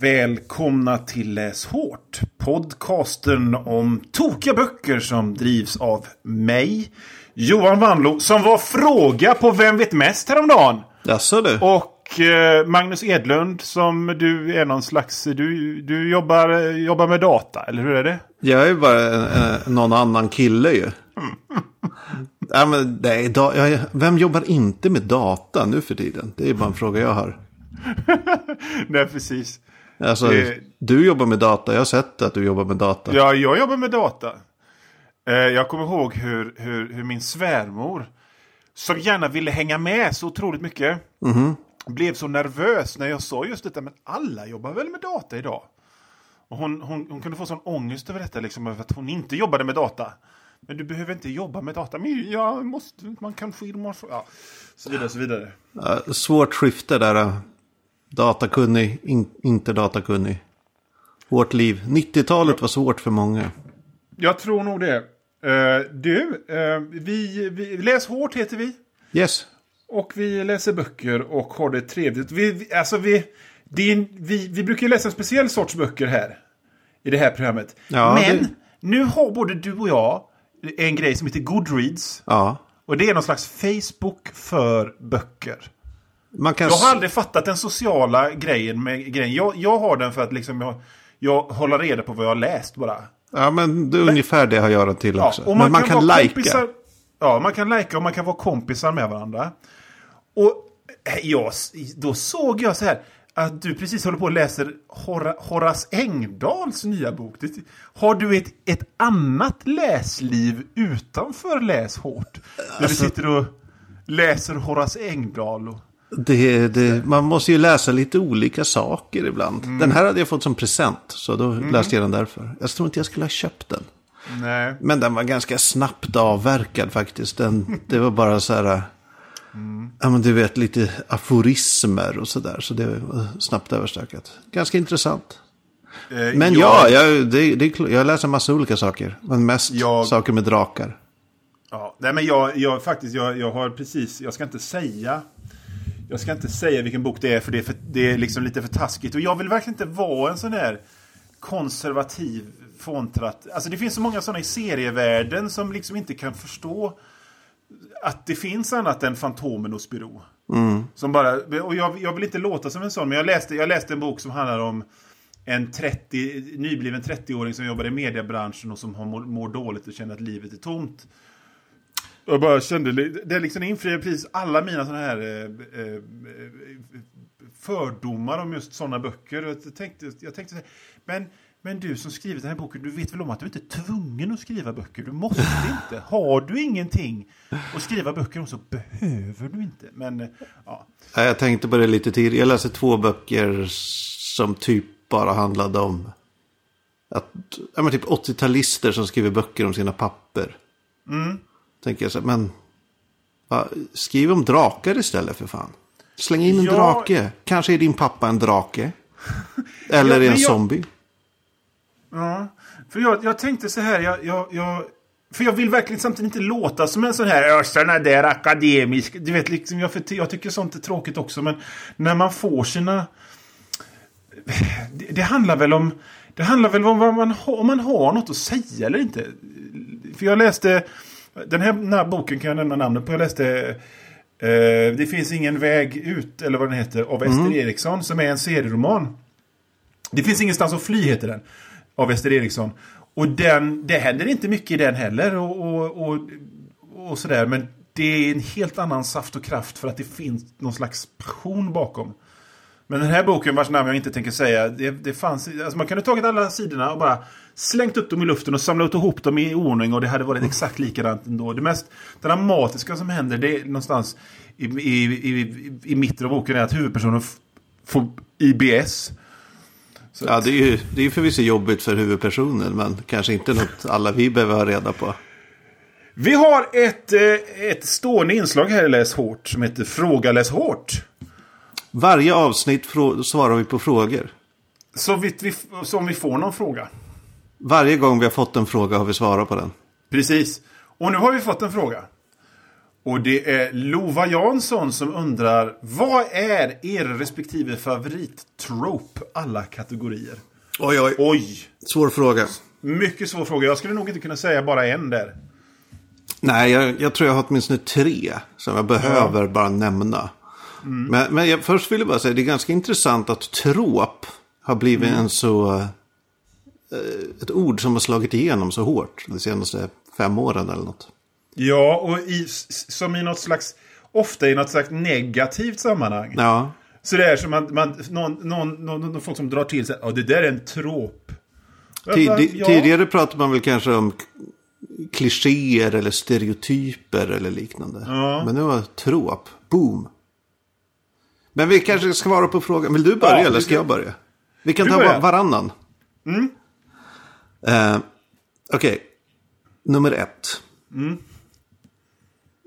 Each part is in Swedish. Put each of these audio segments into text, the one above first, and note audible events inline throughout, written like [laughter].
Välkomna till Läs Hårt. Podcasten om tokiga böcker som drivs av mig, Johan Wanlo, som var fråga på Vem vet mest häromdagen. Jaså du? Och eh, Magnus Edlund som du är någon slags... Du, du jobbar, jobbar med data, eller hur är det? Jag är bara eh, någon annan kille ju. ja, men nej, da, jag, vem jobbar inte med data nu för tiden? Det är bara en fråga jag har. [laughs] Nej, precis. Alltså, Det- du jobbar med data. Jag har sett att du jobbar med data. Ja, jag jobbar med data. Eh, jag kommer ihåg hur, hur, hur min svärmor, som gärna ville hänga med så otroligt mycket, blev så nervös när jag sa just detta, men alla jobbar väl med data idag? Och hon, hon, hon kunde få sån ångest över detta, liksom, över att hon inte jobbade med data. Men du behöver inte jobba med data. Men jag måste, man kan få information. Ja, så vidare, så vidare. Ja, svårt skifte där. Datakunnig, in, inte datakunnig. Hårt liv. 90-talet var svårt för många. Jag tror nog det. Eh, du, eh, vi, vi, Läs hårt heter vi. Yes. Och vi läser böcker och har det trevligt. Vi, alltså vi, är, vi, vi brukar läsa en speciell sorts böcker här. I det här programmet. Ja, Men det- nu har både du och jag en grej som heter Goodreads. Ja. Och det är någon slags Facebook för böcker. Man kan... Jag har aldrig fattat den sociala grejen med grejen. Jag, jag har den för att liksom jag, jag håller reda på vad jag har läst bara. Ja, men det är ungefär det har jag den till Ja, också. och men man kan vara lajka. kompisar- Ja, man kan lajka och man kan vara kompisar med varandra. Och eh, jag, då såg jag så här att du precis håller på och läser Hora, Horace Engdahls nya bok. Har du ett, ett annat läsliv utanför Läs hårt? Alltså- du sitter och läser Horace Engdahl. Och, Det, det, man måste ju läsa lite olika saker ibland. Mm. Den här hade jag fått som present. Så då läste jag den därför. Jag tror inte jag skulle ha köpt den. nej. Men den var ganska snabbt avverkad faktiskt. Den, det var bara så här. Mm. Ja men du vet lite aforismer och sådär. Så det var snabbt överstökat. Ganska intressant. Eh, Men jag- ja, jag, det, det, jag läser massa olika saker. Men mest Jag- saker med drakar. Ja, nej men jag, jag faktiskt, jag, jag har precis, jag ska inte säga jag ska inte säga vilken bok det är för det är, för, det är liksom lite för taskigt. Och jag vill verkligen inte vara en sån här konservativ fåntratt. Alltså det finns så många sådana i serievärlden som liksom inte kan förstå att det finns annat än Fantomen och Spiro. Som bara, och jag, jag vill inte låta som en sån, men jag läste, jag läste en bok som handlar om en 30, nybliven 30-åring som jobbar i mediebranschen och som har, mår, mår dåligt och känner att livet är tomt. Jag bara kände, det liksom infriar precis alla mina sådana här eh, eh, fördomar om just sådana böcker. Jag tänkte, jag tänkte men, men du som skrivit den här boken, du vet väl om att du inte är tvungen att skriva böcker? Du måste inte. Har du ingenting att skriva böcker om så behöver du inte. Men, eh, ja. Ja, Jag tänkte på det lite tidigare. Jag läste två böcker som typ bara handlade om att, ja, men typ 80-talister som skriver böcker om sina papper. Tänker jag så här, men va, skriv om drakar istället för fan. Släng in en Ja. drake. Kanske är din pappa en drake. [laughs] Eller Ja, en jag- zombie. Ja, för jag, jag tänkte så här, jag, jag, jag, för jag vill verkligen samtidigt inte låta som en sån här, såna där akademisk, du vet, liksom, jag, för, jag tycker sånt är tråkigt också, men när man får sina, det, det handlar väl om, det handlar väl om vad man, om man har något att säga eller inte. För jag läste, den här, den här boken kan jag nämna namnet på, jag läste eh, Det finns ingen väg ut, eller vad den heter, av Ester Eriksson, som är en serieroman. Det finns ingenstans att fly heter den. Av Ester Eriksson. Och den, det händer inte mycket i den heller. Och, och, och, och sådär. Men det är en helt annan saft och kraft för att det finns någon slags passion bakom. Men den här boken vars namn jag inte tänker säga. Det, det fanns, alltså man kunde tagit alla sidorna och bara slängt upp dem i luften och samlat ihop dem i ordning. Och det hade varit exakt likadant ändå. Det mest dramatiska som händer det är någonstans i, i, i, i mitten av boken är att huvudpersonen får IBS. Så Ja, det är ju det är förvisso jobbigt för huvudpersonen. Men kanske inte något alla vi behöver ha reda på. Vi har ett, eh, ett stående inslag här i Läs Hårt som heter Fråga Läs Hårt. Varje avsnitt svarar vi på frågor. Så vi, så om vi får någon fråga. Varje gång vi har fått en fråga har vi svarat på den. Precis. Och nu har vi fått en fråga. Och det är Lova Jansson som undrar Vad är er respektive favorittrope alla kategorier? Oj, oj. Oj! Svår fråga. Mycket svår fråga. Jag skulle nog inte kunna säga bara en där. Nej, jag, jag tror jag har åtminstone tre som jag behöver bara nämna. Men, men jag, först vill jag bara säga det är ganska intressant att trop har blivit en så... eh, Ett ord som har slagit igenom så hårt de senaste fem åren eller något. Ja, och i, som i något slags... Ofta i något slags negativt sammanhang. Ja, Så det är som man, man någon, någon, någon, någon folk som drar till sig. Ja, det där är en trop. Tid, Ja. Tidigare pratade man väl kanske om klichéer eller stereotyper eller liknande. Ja. Men nu var trop, boom. Men vi kanske ska svara på frågan. Vill du börja Ja, eller ska jag börja? Vi kan Du ta börjar. va- varannan. Eh, Okej, nummer ett.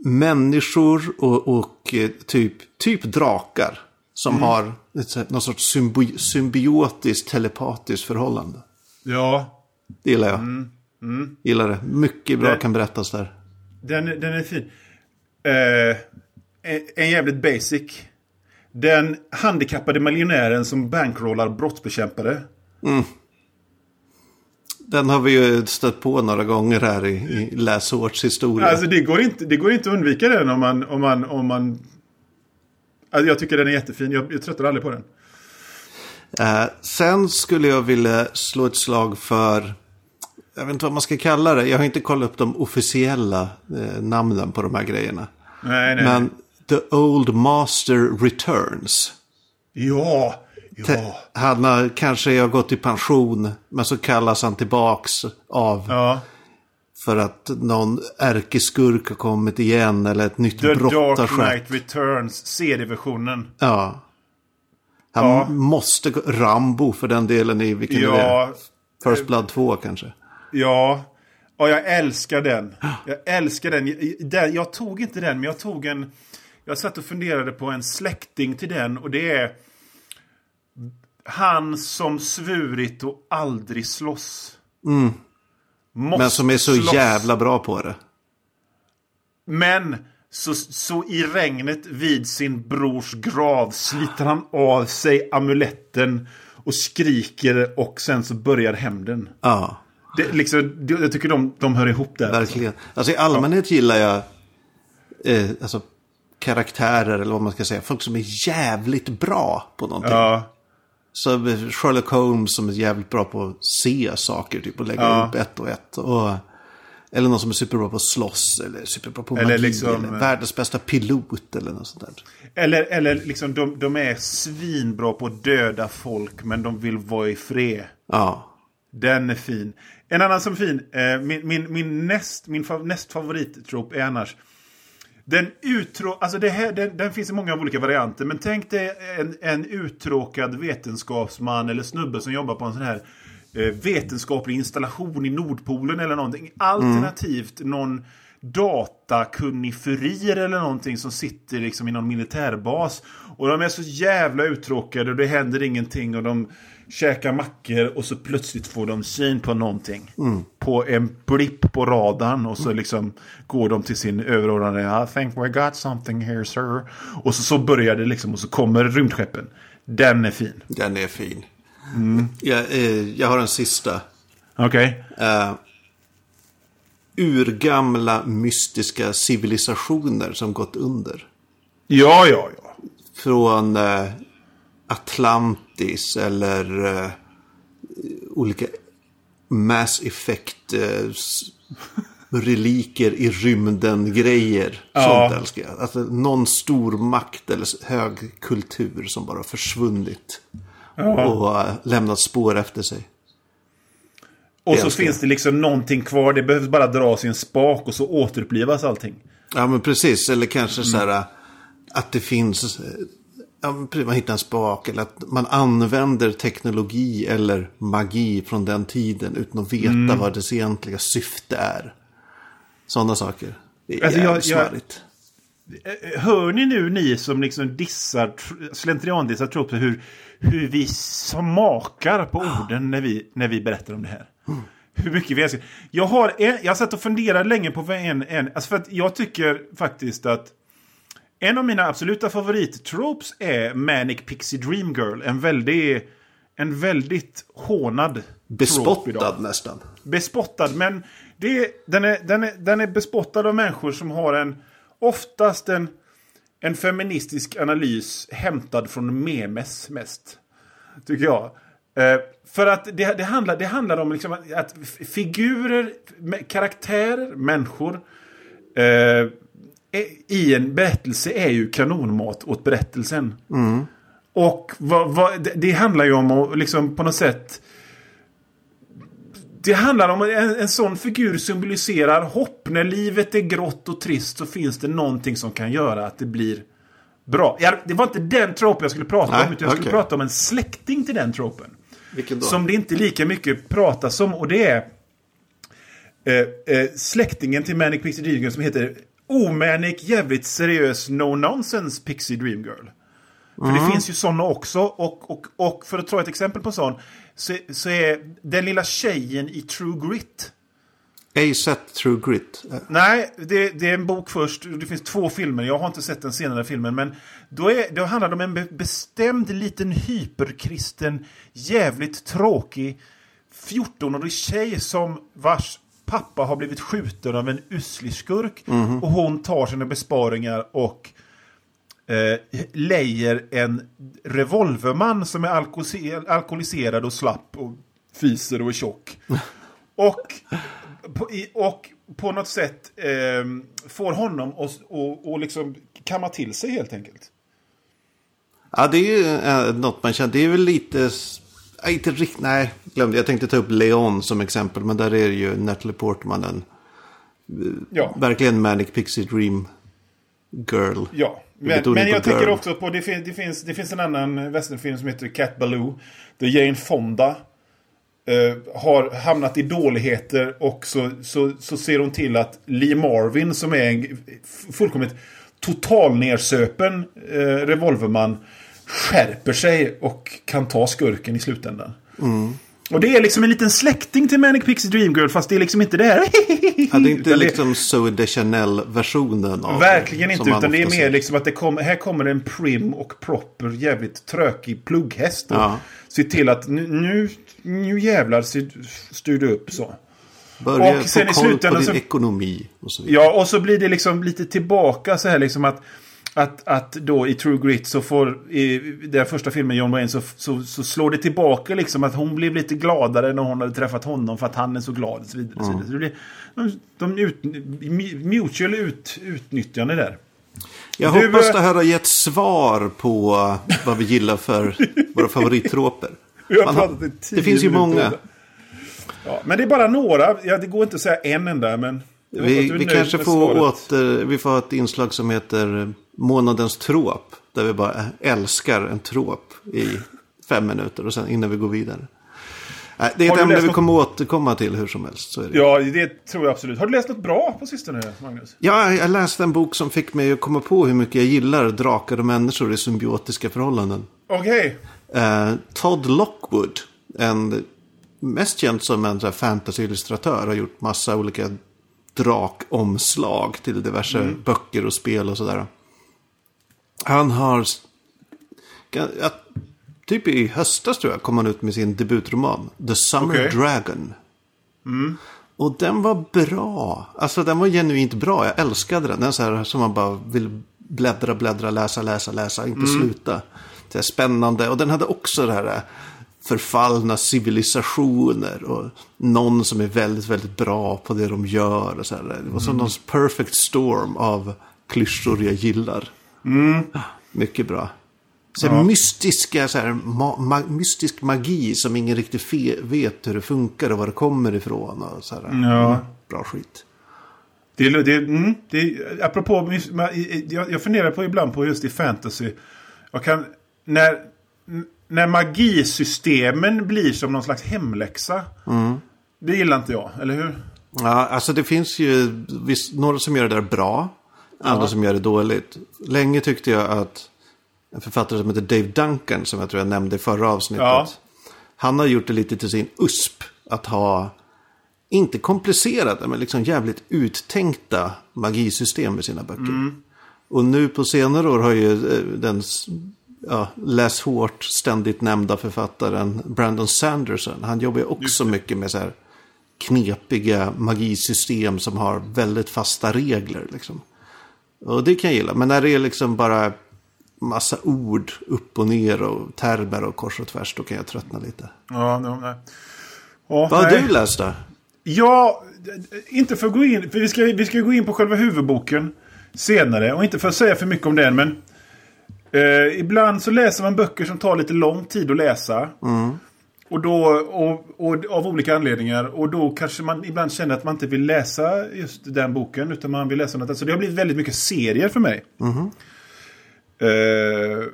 Människor och, och eh, typ, typ drakar. Som har ett, någon sorts symbi symbiotiskt telepatiskt förhållande. Ja, Det gillar jag. Gillar det. Mycket bra Det- kan berättas där. den, den är fin. Eh, en, en jävligt basic. Den handikappade miljonären som bankrollar brottsbekämpare. Den har vi ju stött på några gånger här i, i läsårshistoria. Alltså det går inte, det går inte att undvika den om man... Om man, om man alltså, jag tycker den är jättefin. Jag, jag tröttar aldrig på den. Eh, sen skulle jag vilja slå ett slag för, jag vet inte vad man ska kalla det. Jag har inte kollat upp de officiella eh, namnen på de här grejerna. Nej, nej. Men The Old Master Returns. Ja, ja. Han har kanske har gått i pension, men så kallas han tillbaks av Ja. för att någon ärkeskurk har kommit igen eller ett nytt The brott har Dark skett. Knight Returns, CD-versionen. Ja. Han Ja. måste Rambo för den delen i vilken är det? Ja, First Blood 2 kanske. ja. Och jag älskar den. Jag älskar den. Jag, den. jag tog inte den, men jag tog en... Jag satt och funderade på en släkting till den och det är... Han som svurit och aldrig slåss. Mm. Men som är så slåss. jävla bra på det. Men så, så i regnet vid sin brors grav sliter han av sig amuletten och skriker och sen så börjar hämnden. Ja, Det, liksom, det- jag tycker de, de hör ihop där. verkligen. Alltså i allmänhet gillar jag eh, alltså, karaktärer eller vad man ska säga. Folk som är jävligt bra på någonting. Ja, Så Sherlock Holmes som är jävligt bra på att se saker typ och lägga Ja. ihop ett och ett. Och, eller någon som är superbra på att slåss eller superbra på Eller magi. liksom, eller eh, världens bästa pilot eller något sånt där. eller, eller liksom de, de är svinbra på att döda folk men de vill vara i fred. Ja, Den är fin. En annan som är fin, eh, min, min, min, näst, min näst favorittrop är annars den, utrå, alltså det här, den, den finns i många olika varianter, men tänk dig en, en uttråkad vetenskapsman eller snubbe som jobbar på en sån här eh, vetenskaplig installation i Nordpolen eller någonting. Alternativt någon datakunnig furir eller någonting som sitter liksom i någon militärbas. Och de är så jävla uttråkade och det händer ingenting och de käkar mackor och så plötsligt får de syn på någonting. På en blipp på radarn och så liksom går de till sin överordnade. I think we got something here sir. Och så, så börjar det liksom och så kommer rymdskeppen. Den är fin. den är fin. Mm. Jag, eh, jag har en sista. Okej. eh, urgamla mystiska civilisationer som gått under. Ja, ja, ja. Från eh, Atlantis eller eh, olika Mass Effect eh, s- reliker i rymden-grejer. Ja. Sånt älskar jag. Alltså någon stor makt eller hög kultur som bara försvunnit. Och eh, lämnat spår efter sig. Och så finns det liksom någonting kvar. Det behövs bara dras i en spak och så återupplivas allting. Ja men precis, eller kanske så här äh, att det finns, man hittar en spak eller att man använder teknologi eller magi från den tiden utan att veta vad dess egentliga syfte är. Sådana saker. Det är Alltså, jävligt jag- smarrigt. Eh, Hör ni nu ni som liksom dissar, tr- slentriandissar tropes hur, hur vi smakar på orden när vi, när vi berättar om det här? hur mycket vi älskar. Jag har en, jag satt och funderade länge på vad en, en alltså för att jag tycker faktiskt att en av mina absoluta favorittropes är Manic Pixie Dream Girl. En väldigt, en väldigt hånad Bespottad nästan. Bespottad, men det, den, är, den, är, den är bespottad av människor som har en, oftast en, en feministisk analys hämtad från memes mest. Tycker jag. Eh, för att det, det, handlar, det handlar om liksom att, figurer, karaktärer, människor eh, i en berättelse är ju kanonmat åt berättelsen. Och vad, vad, det, det handlar ju om att liksom på något sätt det handlar om en, en sån figur symboliserar hopp. När livet är grått och trist så finns det någonting som kan göra att det blir bra. Ja, det var inte den tropen jag skulle prata Nej, om. Utan jag skulle okej. prata om en släkting till den tropen. Vilken då? Som det inte lika mycket pratas om. Och det är eh, eh, släktingen till Manic Pixie Dream som heter Omanic, jävligt seriös, no nonsense Pixie Dream Girl. För det finns ju sådana också. Och, och, och för att ta ett exempel på sån. Så, så är den lilla tjejen i True Grit. Ej sett True Grit. Nej, det, det är en bok först. Det finns två filmer. Jag har inte sett den senare filmen. Men då, är, då handlar det om en be- bestämd liten hyperkristen, jävligt tråkig 14-årig tjej som vars pappa har blivit skjuten av en uslig skurk. Och hon tar sina besparingar och eh, lejer en revolverman som är alkoholiser- alkoholiserad och slapp och fiser och är tjock. [laughs] Och på, i, och på något sätt eh, får honom att och, och liksom kamma till sig helt enkelt. Ja, det är ju eh, något man känner. Det är väl lite... Nej, inte riktigt. Nej, glömde. Jag tänkte ta upp Leon som exempel. Men där är det ju Natalie Portman en Ja, verkligen Manic Pixie Dream Girl. ja. Men, men jag tänker också på, det, fin, det, finns, det finns en annan westernfilm som heter Cat Baloo. Där Jane Fonda eh, har hamnat i dåligheter och så, så, så ser hon till att Lee Marvin som är en fullkomligt totalnersöpen eh, revolverman skärper sig och kan ta skurken i slutändan. Och det är liksom en liten släkting till Manic Pixie Dream Girl fast det är liksom inte det här. [laughs] Ja, det är inte liksom Zoe Deschanel-versionen av Verkligen inte, utan det är ofta mer ser. liksom att det kommer, här kommer en prim och proper jävligt trökig plugghäst. Och Ja. Se till att nu, nu, nu jävlar styr du upp så. Börja och sen få i koll på slutändan din så- ekonomi. Och så vidare. Ja, och så blir det liksom lite tillbaka så här liksom att att, att då i True Grit så får i den första filmen John Wayne så, så, så slår det tillbaka liksom att hon blev lite gladare när hon hade träffat honom för att han är så glad och så vidare. och Så det blir, de, de ut, mutual ut, utnyttjande där. Jag Du, hoppas eh, det här har gett svar på vad vi gillar för [laughs] våra favorittroper. Det finns ju många. Ja, men det är bara några. Ja, det går inte att säga en enda, men... Vi, vi kanske får, åter, vi får ha ett inslag som heter Månadens trop. Där vi bara älskar en trop i fem minuter och sen innan vi går vidare. Nej, Det är ett ämne vi något- kommer återkomma till hur som helst. Så är det. Ja, det tror jag absolut. Har du läst något bra på sistone, Magnus? Ja, jag läste en bok som fick mig att komma på hur mycket jag gillar drakar och människor i symbiotiska förhållanden. Okej. Eh, Todd Lockwood, en mest känd som en fantasyillustratör, har gjort massa olika drakomslag till diverse böcker och spel och sådär. Han har, ja, typ i höstas tror jag, kom han ut med sin debutroman, The Summer Okej. Dragon. Och den var bra. Alltså den var genuint bra. Jag älskade den. Den är så här som man bara vill bläddra, bläddra, läsa, läsa, läsa. Inte sluta. Det är spännande. Och den hade också det här eh, förfallna civilisationer. Och någon som är väldigt, väldigt bra på det de gör. Och så här. Det var som någon perfect storm av klyschor jag gillar. Mycket bra. Så här mystiska, så här, ma- ma- mystisk magi som ingen riktigt vet hur det funkar och var det kommer ifrån. Och så här. Ja. Mm, bra skit. Det, är- det, mm, det, är- apropå, jag, jag funderar på ibland på just i fantasy. Jag kan, när, när magisystemen blir som någon slags hemläxa. Det gillar inte jag, eller hur? Ja, alltså det finns ju visst, några som gör det där bra. Andra som gör det dåligt. Länge tyckte jag att en författare som heter Dave Duncan, som jag tror jag nämnde i förra avsnittet. Ja. Han har gjort det lite till sin USP att ha inte komplicerade, men liksom jävligt uttänkta magisystem med sina böcker. Och nu på senare år har ju eh, den ja, läs hårt ständigt nämnda författaren Brandon Sanderson. Han jobbar ju också mycket med så här knepiga magisystem som har väldigt fasta regler. Liksom. Och det kan jag gilla. Men när det är liksom bara massa ord upp och ner och termer och kors och tvärs, då kan jag tröttna lite. Ja, no, nej. Ja, Vad har nej. du läst då? Ja, inte för att gå in, för vi ska, vi ska gå in på själva huvudboken senare. Och inte för att säga för mycket om den, men eh, ibland så läser man böcker som tar lite lång tid att läsa. Och då, och, och, av olika anledningar. Och då kanske man ibland känner att man inte vill läsa just den boken, utan man vill läsa något annat. Så det har blivit väldigt mycket serier för mig. Eh,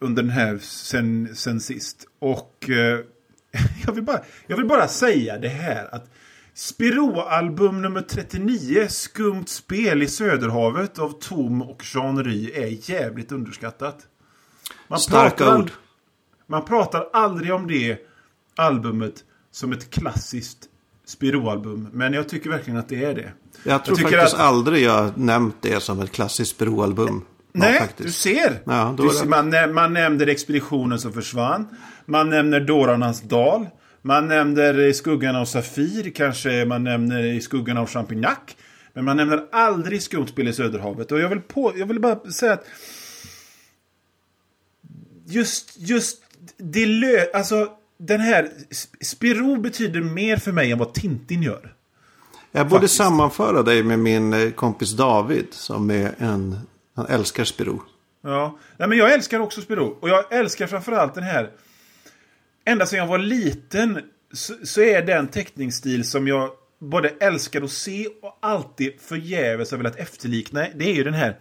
under den här sen, sen sist. Och eh, [laughs] jag, vill bara, jag vill bara säga det här att Spiro-album nummer 39, Skumt spel i Söderhavet av Tom och Jean Ry är jävligt underskattat. Man Starka pratar, ord. Man pratar aldrig om det albumet som ett klassiskt Spiro-album. Men jag tycker verkligen att det är det. Jag tror tycker faktiskt att- aldrig jag nämnt det som ett klassiskt Bro-album. Ja, Nej, faktiskt. du ser. Ja, du ser man, man nämner expeditionen som försvann. Man nämner Dårarnas dal. Man nämner i skuggan av Safir. Kanske man nämner i skuggan av Champignac. Men man nämner aldrig skumt spel i Söderhavet. Och jag vill, på, jag vill bara säga att just, just det lö, alltså den här Sp- Spirou betyder mer för mig än vad Tintin gör. Jag borde Faktiskt. sammanföra dig med min eh, kompis David som är en... Han älskar Spiro. Ja, Nej, men jag älskar också Spiro. Och jag älskar framförallt den här... Ända sedan jag var liten så, så är den teckningsstil som jag både älskar att se och alltid förgäves har velat efterlikna. Det är ju den här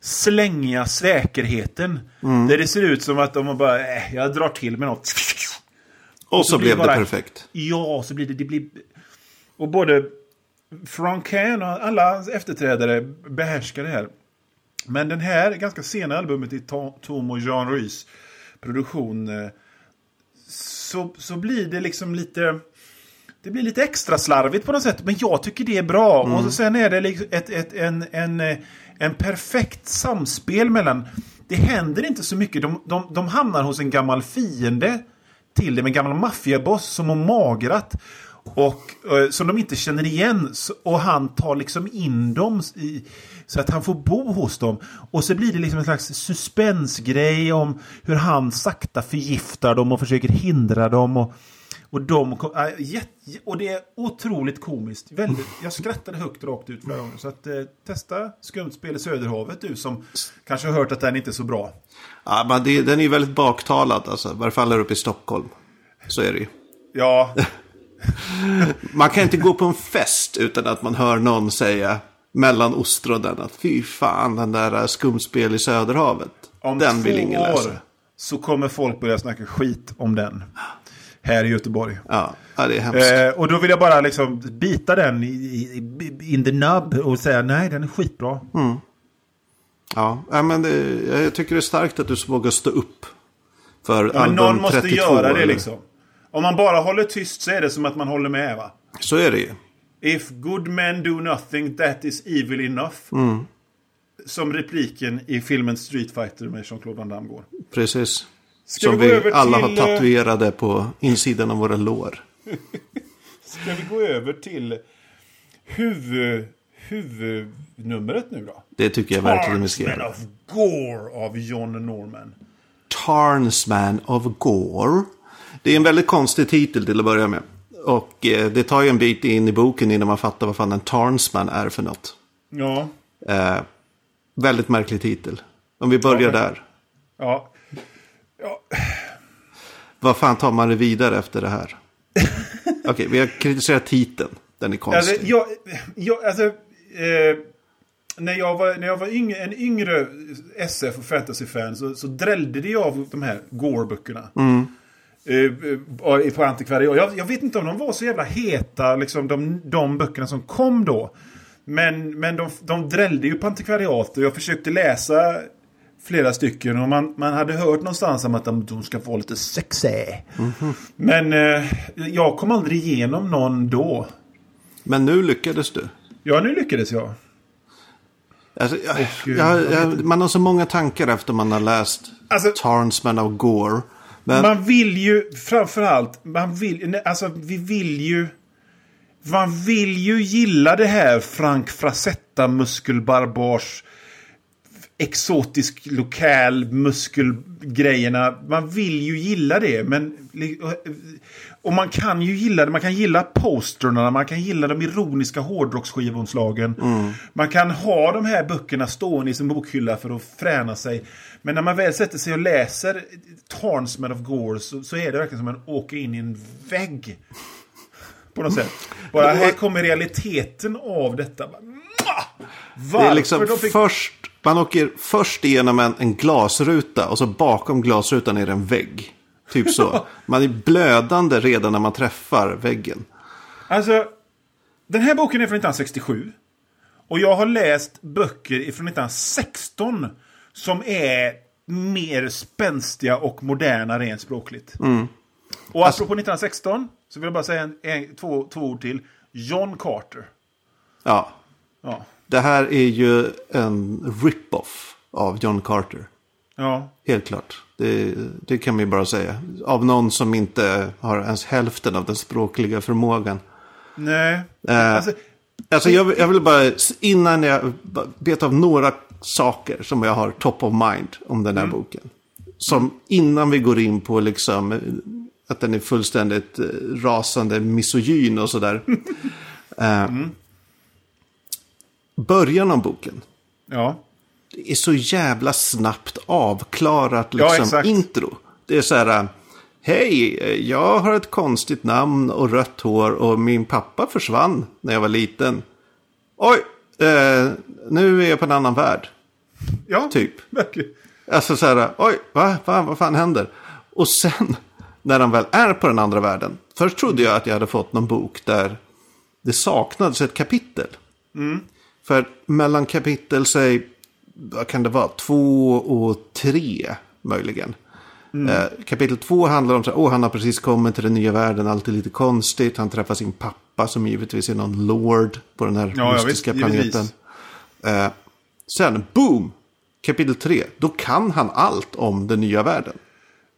slängiga säkerheten. Där det ser ut som att de bara, äh, jag drar till med något. Och så blir blev det bara- perfekt. Ja, så blir det... det blir... Och både Franquin och alla hans efterträdare behärskar det här. Men den här ganska sena albumet i To- Tom och Jean Rhys produktion eh, så, så blir det liksom lite... Det blir lite extra slarvigt på något sätt, men jag tycker det är bra. Och så sen är det liksom ett, ett, en, en, eh, en perfekt samspel mellan... Det händer inte så mycket. De, de, de hamnar hos en gammal fiende till det, med en gammal maffiaboss som har magrat. Och eh, som de inte känner igen. Och han tar liksom in dem i, så att han får bo hos dem. Och så blir det liksom en slags suspensgrej om hur han sakta förgiftar dem och försöker hindra dem. Och, och, de, kom- äh, jätte, och det är otroligt komiskt. Väldigt, jag skrattade högt rakt ut flera gånger. Så att, eh, testa Skumt spel i Söderhavet du som kanske har hört att den inte är så bra. Ja, men det, den är ju väldigt baktalad alltså. Varför faller upp i Stockholm? Så är det ju. Ja, [laughs] Man kan inte gå på en fest utan att man hör någon säga mellan ostronen att fy fan den där eh, skumspel i Söderhavet. om den vill två ingen läsa. år så kommer folk börja snacka skit om den. Här i Göteborg. Ja, ja, det är hemskt. Eh, och då vill jag bara liksom bita den i, i, in the nub och säga nej, den är skitbra. Ja, ja, men det, jag tycker det är starkt att du vågar stå upp. För Men album någon måste 32. göra det eller? liksom. Om man bara håller tyst så är det som att man håller med va? Så är det ju. If good men do nothing that is evil enough. Mm. Som repliken i filmen Street Fighter med Jean-Claude Van Damme går. Precis. Ska Som vi gå vi, alla till, har eh, tatuerade på insidan av våra lår. [laughs] Ska vi gå över till huvud, huvudnumret nu då? Det tycker jag verkligen vi ska Tarnsman göra. of Gore av John Norman. Tarnsman of Gore. Det är en väldigt konstig titel till att börja med. Och eh, det tar ju en bit in i boken innan man fattar vad fan en Tarnsman är för något. Ja, Eh, väldigt märklig titel. Om vi börjar Ja, där. ja. Ja. Vad fan tar man det vidare efter det här? [laughs] Okej, vi har kritiserat titeln. Den är konstig. Alltså, jag, jag, alltså, eh, när jag var, när jag var yngre, en yngre SF och fantasy-fan så, så drällde det jag av de här Gore-böckerna. Eh, eh, på antikvariat. Jag, jag vet inte om de var så jävla heta, liksom, de, de böckerna som kom då. Men, men de, de drällde ju på antikvariat och jag försökte läsa flera stycken och man, man hade hört någonstans om att de, de ska vara lite sexy. Men eh, jag kom aldrig igenom någon då. Men nu lyckades du. Ja, nu lyckades jag. Alltså, jag, Och, eh, jag, jag man har så många tankar efter man har läst Alltså- Tarnsman of Gore. Men, Man vill ju framförallt, man vill, alltså vi vill ju... Man vill ju gilla det här Frank Frazetta muskelbarbars exotisk lokal muskelgrejerna. Man vill ju gilla det, men... Och man kan ju gilla det. Man kan gilla posterna, man kan gilla de ironiska hårdrocksskivomslagen. Man kan ha de här böckerna stående i sin bokhylla för att fräna sig. Men när man väl sätter sig och läser Tarnsman of Gore så, så är det verkligen som att man åker in i en vägg. På något sätt. Bara här kommer realiteten av detta. Varför det är liksom de fick... först, man åker först igenom en, en glasruta och så bakom glasrutan är det en vägg. Typ så. [laughs] Man är blödande redan när man träffar väggen. Alltså, den här boken är från 1967. Och jag har läst böcker från 1916 som är mer spänstiga och moderna rent språkligt. Och apropå 1916 så vill jag bara säga en, en, två, två ord till. John Carter. Ja, Ja. Det här är ju en rip-off av John Carter. Ja. Helt klart. Det, det kan man ju bara säga. Av någon som inte har ens hälften av den språkliga förmågan. Nej. Eh, Alltså, Alltså jag, vill- jag vill bara, innan jag vet av några saker som jag har top of mind om den här boken. Som innan vi går in på liksom eh, att den är fullständigt eh, rasande misogyn och sådär. [laughs] Eh, Början av boken. ja. Det är så jävla snabbt avklarat Ja, liksom, exakt. intro. Det är så här. Hej, jag har ett konstigt namn och rött hår och min pappa försvann när jag var liten. Oj, eh, nu är jag på en annan värld. Ja, Typ. verkligen. Alltså så här, oj, va, va, vad fan händer? Och sen, [laughs] när han väl är på den andra världen. Först trodde jag att jag hade fått någon bok där det saknades ett kapitel. För mellan kapitel, säg, vad kan det vara, två och tre möjligen. Eh, kapitel två handlar om att oh, han har precis kommit till den nya världen, allt är lite konstigt. Han träffar sin pappa som givetvis är någon lord på den här Ja, ja, mystiska visst, givetvis. planeten. Eh, sen, boom! Kapitel 3. Då kan han allt om den nya världen.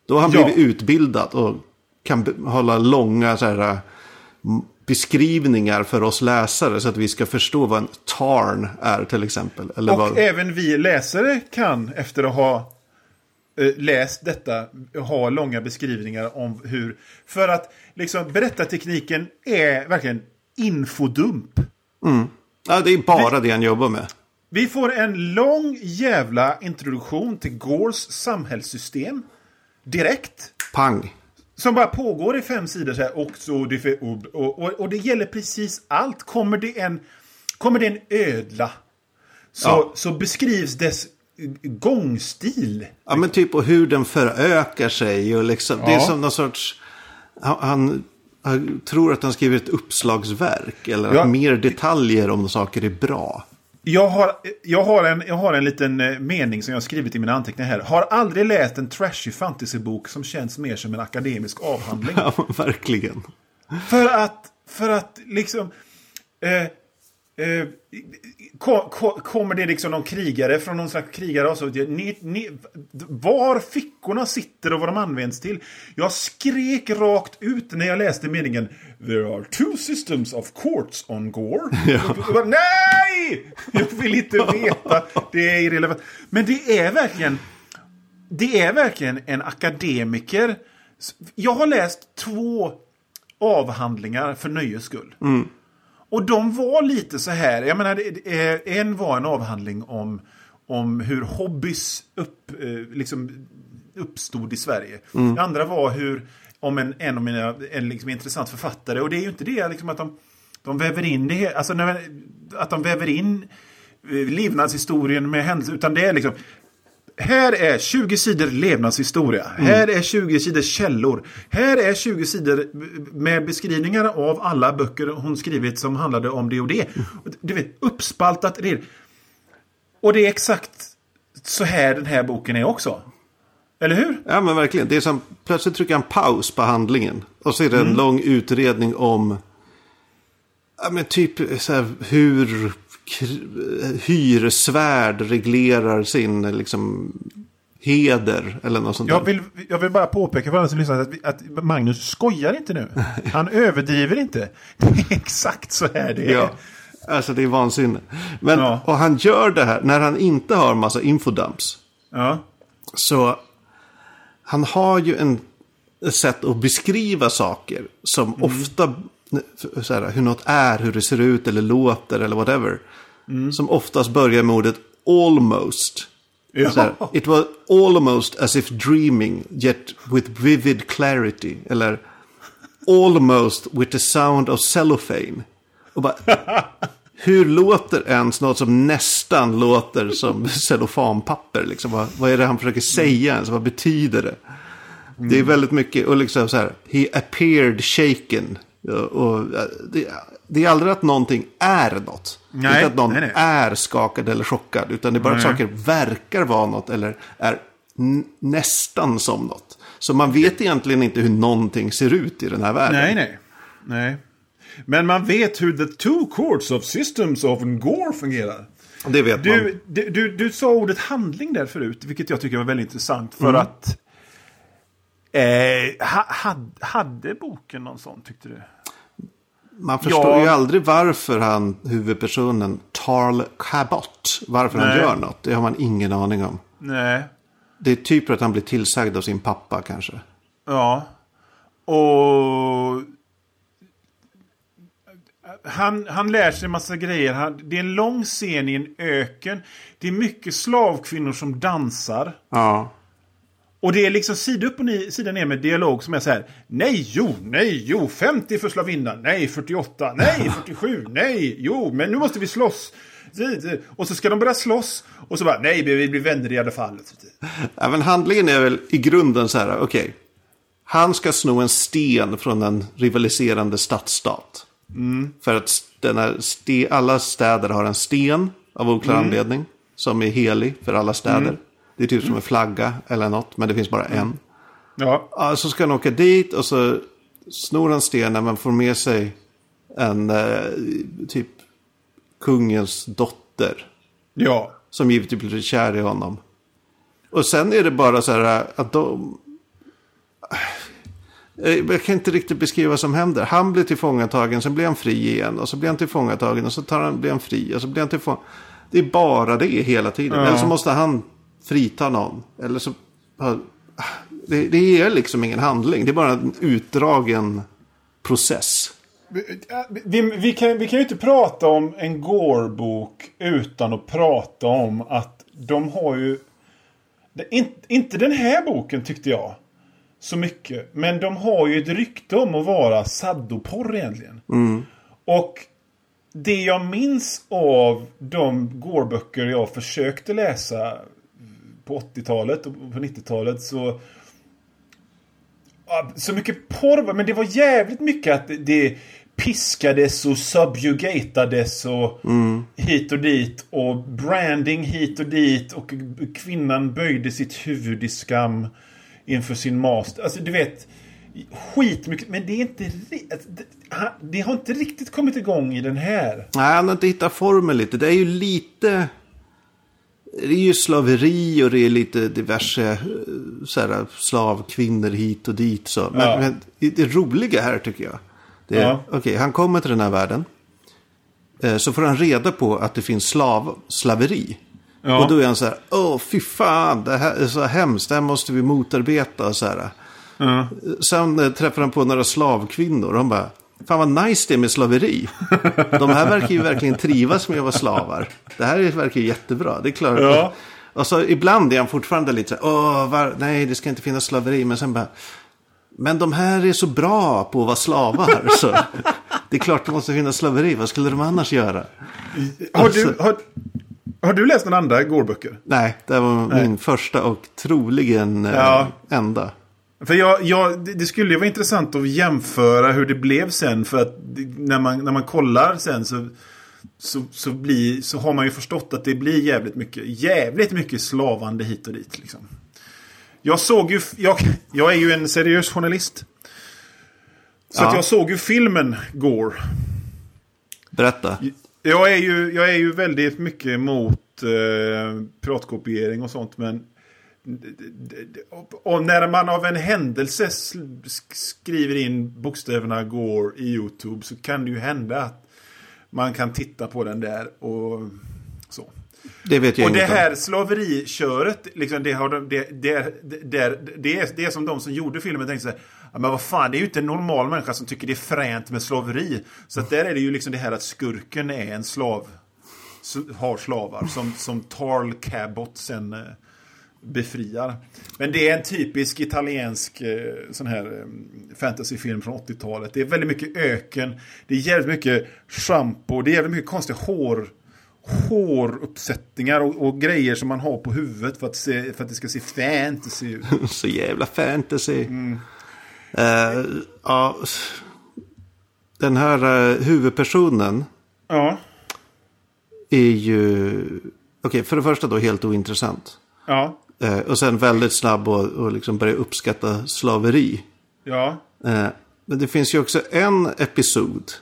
Då har han Ja. blivit utbildad och kan hålla långa så här, eh, beskrivningar för oss läsare. Så att vi ska förstå vad en tarn är till exempel. Eller Och vad... även vi läsare kan efter att ha eh, läst detta ha långa beskrivningar om hur... För att liksom berättartekniken är verkligen infodump. ja, det är bara det han jobbar med. Vi får en lång jävla introduktion till Gores samhällssystem. Direkt. Pang. Som bara pågår i fem sidor så här. Och, så, det, och, och, och, och det gäller precis allt. Kommer det en, kommer det en ödla så, Ja. så beskrivs dess gångstil. Ja, men typ och hur den förökar sig. Och liksom, Det är Ja. som någon sorts... Han, han, tror att han skriver ett uppslagsverk. Eller Ja. att mer detaljer om saker är bra. Jag har, jag, har en, jag har en liten eh, mening som jag har skrivit i mina anteckningar här. Har aldrig läst en trashy fantasybok som känns mer som en akademisk avhandling. [laughs] Ja, verkligen. För att, för att liksom... Eh, eh, ko, ko, kommer det liksom någon krigare från någon slags krigare och så, ni, ni, var fickorna sitter och vad de används till. Jag skrek rakt ut när jag läste meningen There are two systems of courts on Gore. [laughs] Jag bara, Nej! Jag vill inte veta. Det är irrelevant. Men det är verkligen det är verkligen en akademiker. Jag har läst två avhandlinar för nöjes skull. Och de var lite så här. Jag menar, det- en var en avhandling om, om hur hobbys upp, eh, liksom uppstod i Sverige. Det andra var hur, om en, en av mina en liksom intressant författare, och det är ju inte det liksom att de, de väver in det, alltså när, att de väver in eh, levnadshistorien med händelser, utan det är liksom här är 20 sidor levnadshistoria. Här är 20 sidor källor. Här är 20 sidor med beskrivningar av alla böcker hon skrivit som handlade om det och det. Du vet, uppspaltat. Det. Och det är exakt så här den här boken är också. Eller hur? Ja men verkligen. Det är som plötsligt trycker han paus på handlingen. Och så är det en lång utredning om Ja, men typ så här, hur hyresvärd reglerar sin liksom, heder eller något sånt Jag vill, jag vill bara påpeka för alla som lyssnar att, att Magnus skojar inte nu. Han överdriver inte. Det är exakt så här det är. Ja, alltså det är vansinne. Men, Ja. Och han gör det här när han inte har massa infodumps. Ja. Så han har ju en ett sätt att beskriva saker som ofta, så här, hur något är, hur det ser ut eller låter eller whatever. Som oftast börjar med ordet almost. Ja. Så här, It was almost as if dreaming, yet with vivid clarity. Eller almost with the sound of cellophane. Och bara, [laughs] hur låter ens något som nästan låter som [laughs] cellofanpapper? Liksom? Vad, vad är det han försöker säga ens? Vad betyder det? Det är väldigt mycket, och liksom så här, he appeared shaken. Och, och, det, det är aldrig att någonting är något. Nej, inte att någon nej, nej. är skakad eller chockad. Utan det är bara att Nej. saker verkar vara något eller är nästan som något. Så man vet egentligen inte hur någonting ser ut i den här världen. Nej, nej. Nej. Men man vet hur the two courts of systems of Gore fungerar. Det vet man. Du, du, du, du sa ordet handling där förut, vilket jag tycker var väldigt intressant. För att... Eh, ha, had, hade boken någon sån, tyckte du? Man förstår Ja. ju aldrig varför han, huvudpersonen, Tarl Cabot, varför han Nej. gör något. Det har man ingen aning om. Nej. Det är typ att han blir tillsagd av sin pappa kanske. Ja. Och... Han, han lär sig en massa grejer. Han, det är en lång scen i en öken. Det är mycket slavkvinnor som dansar. Ja. Och det är liksom sida upp och ni, sida ner med dialog som är så här. Nej, jo, nej, jo, 50 för slavinnan. Nej, 48. Nej, [laughs] 47. Nej, jo, men nu måste vi slåss. Och så ska de börja slåss. Och så bara, nej, vi blir vänner i alla fall. ja men handlingen är väl i grunden så här, okej. Han ska sno en sten från en rivaliserande stadsstat. För att ste- alla städer har en sten av oklar anledning. Som är helig för alla städer. Det är typ som en flagga eller något, men det finns bara en. Ja, så ska han åka dit och så snor han stenen men får med sig en eh, typ kungens dotter. ja. Som givetvis blir kär i honom. Och sen är det bara så här att de... Eh, Jag kan inte riktigt beskriva vad som händer. Han blir tillfångatagen, sen blir han fri igen. Och så blir han tillfångatagen och så tar han, blir han fri. Och så blir han tillfång... Det är bara det hela tiden. Ja. Eller så måste han frita någon. Eller så... Det, det är liksom ingen handling. Det är bara en utdragen process. Vi, vi, kan, vi kan ju inte prata om en Gore-bok utan att prata om att de har ju... In, inte den här boken tyckte jag så mycket. Men de har ju ett rykte om att vara saddoporr egentligen. Och det jag minns av de Gore-böcker jag försökte läsa på 80-talet och på 90-talet så... Så mycket porr, men det var jävligt mycket att det, piskades och subjugatades och hit och dit. Och branding hit och dit. Och kvinnan böjde sitt huvud i skam inför sin master. Alltså du vet, skitmycket. Men det är inte... alltså, Det har inte riktigt kommit igång i den här. Nej, han har inte hittat formen lite. Det är ju lite... Det är ju slaveri och det är lite diverse eh, så här, slavkvinnor hit och dit. Så. Men, Ja. men det roliga här tycker jag. Det är, Ja. Okej, han kommer till den här världen. Eh, Så får han reda på att det finns slav, slaveri. Ja. Och då är han så här, åh fy fan, det här är så hemskt, det här måste vi motarbeta så här. Ja. Sen eh, träffar han på några slavkvinnor och han bara, fan vad nice det är med slaveri. De här verkar ju verkligen trivas med att vara slavar. Det här är- verkar ju jättebra, det är klart. Ja. Och så ibland är han fortfarande lite så här, åh, var, nej det ska inte finnas slaveri. Men sen bara, men de här är så bra på att vara slavar. [laughs] så det är klart det måste finnas slaveri, vad skulle de annars göra? Har, du, har, har du läst några andra Gore-böcker? Nej, det var min första och troligen eh, Ja. enda. För jag, jag, det skulle ju vara intressant att jämföra hur det blev sen. För att när man, när man kollar sen så, så, så, blir, så har man ju förstått att det blir jävligt mycket, jävligt mycket slavande hit och dit. Liksom. Jag såg ju, jag, jag är ju en seriös journalist. Så Ja. att jag såg ju filmen Gore. Berätta. Jag är ju, jag är ju väldigt mycket emot eh, piratkopiering och sånt, men och när man av en händelse skriver in bokstäverna går i YouTube så kan det ju hända att man kan titta på den där och så. Det vet jag Och det om. här slaveriköret, liksom, det, har de, det, det, det, det, är, det är som de som gjorde filmen tänkte sig. Men vad fan, det är ju inte en normal människa som tycker det är fränt med slaveri. Så att där är det ju liksom det här att skurken är en slav. Har slavar som, som Tarl Cabot sen eh, befriar. Men det är en typisk italiensk eh, sån här eh, fantasyfilm från 80-talet. Det är väldigt mycket öken. Det är jävligt mycket shampoo. Det är jävligt mycket konstiga hår håruppsättningar och, och grejer som man har på huvudet för att, se, för att det ska se fantasy ut. [laughs] Så jävla fantasy. Mm. Eh, ja, den här eh, huvudpersonen Ja, är ju... Okej, för det första då helt ointressant. ja, Eh, och sen väldigt snabb och, och liksom börja uppskatta slaveri. ja, Eh, men det finns ju också en episod.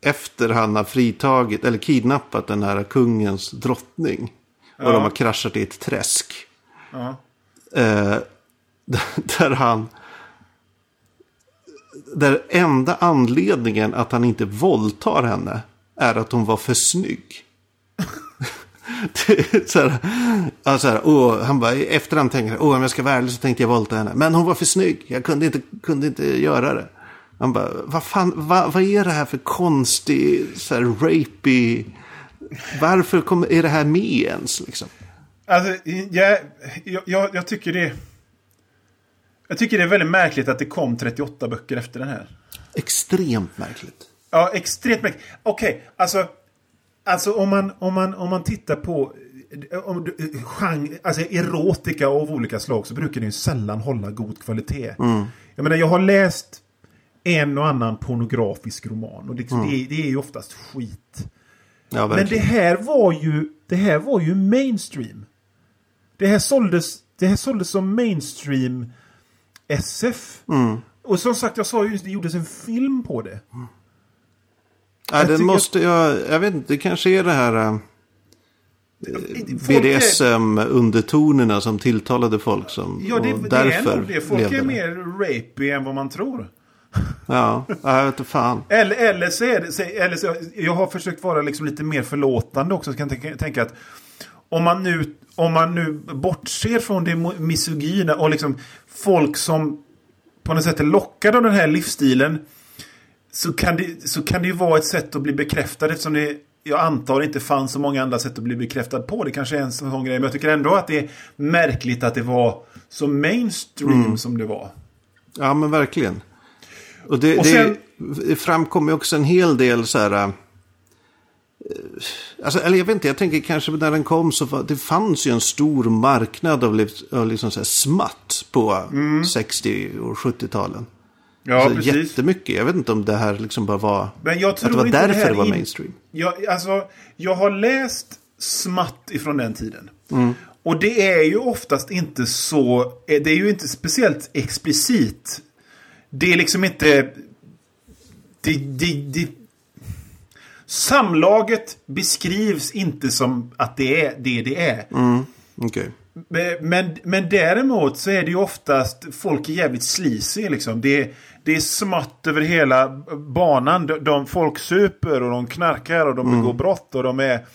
Efter han har fritagit eller kidnappat den här kungens drottning. Och Ja. de har kraschat i ett träsk. ja. Eh, [laughs] där han... Där enda anledningen att han inte våldtar henne är att hon var för snygg. [laughs] [laughs] Så här, ja, så här, åh, han bara, efterhand tänker åh, om jag ska vara ärlig så tänkte jag våldta henne. Men hon var för snygg, jag kunde inte, kunde inte göra det. Han bara, vad fan, vad, vad är det här för konstig, så här, rapey, varför kommer, är det här med ens liksom? Alltså, jag, jag, jag, tycker det... Jag tycker det är väldigt märkligt att det kom 38 böcker efter den här. Extremt märkligt. Ja, extremt märkligt. Okej, alltså... Alltså om man, om man, om man tittar på om, genre, alltså erotika av olika slag så brukar den ju sällan hålla god kvalitet. Jag menar, jag har läst en och annan pornografisk roman och liksom, det, det är ju oftast skit. Ja, Men det här var ju, det här var ju mainstream. Det här såldes, det här såldes som mainstream SF. Och som sagt, jag sa ju det gjordes en film på det. Ja, Jag den tycker- måste jag, jag vet inte, det kanske är det här är- BDSM-undertonerna som tilltalade folk som, Ja, det, och det är därför nog det. Folk är mer rapey än vad man tror. Ja, ja, jag vet inte fan. Eller, eller så är det, eller så, jag har försökt vara liksom lite mer förlåtande också. Så kan tänka, tänka att om man nu, om man nu bortser från det misogyna och liksom folk som på något sätt är lockade av den här livsstilen. Så kan, det, så kan det ju vara ett sätt att bli bekräftad eftersom det jag antar inte fanns så många andra sätt att bli bekräftad på. Det kanske är en sån grej. Men jag tycker ändå att det är märkligt att det var så mainstream som det var. Ja, men verkligen. Och det, Och det, sen- det framkommer också en hel del så här... äh, Alltså, eller jag vet inte, jag tänker kanske när den kom så var, det fanns ju en stor marknad av, av liksom så här smatt på 60 och 70-talen. Mm. Ja, alltså, precis. jättemycket. Jag vet inte om det här liksom bara var... Men jag tror att det var inte därför här det var in- mainstream. Jag, alltså, jag har läst smatt ifrån den tiden. Mm. Och det är ju oftast inte så... eh, Det är ju inte speciellt explicit. Det är liksom inte... Det, det, det, samlaget beskrivs inte som att det är det det är. Okej. Men- Men, men däremot så är det ju oftast folk är jävligt sleazy liksom. Det, det är smatt över hela banan. De, de folk super och de knarkar och de begår brott och de är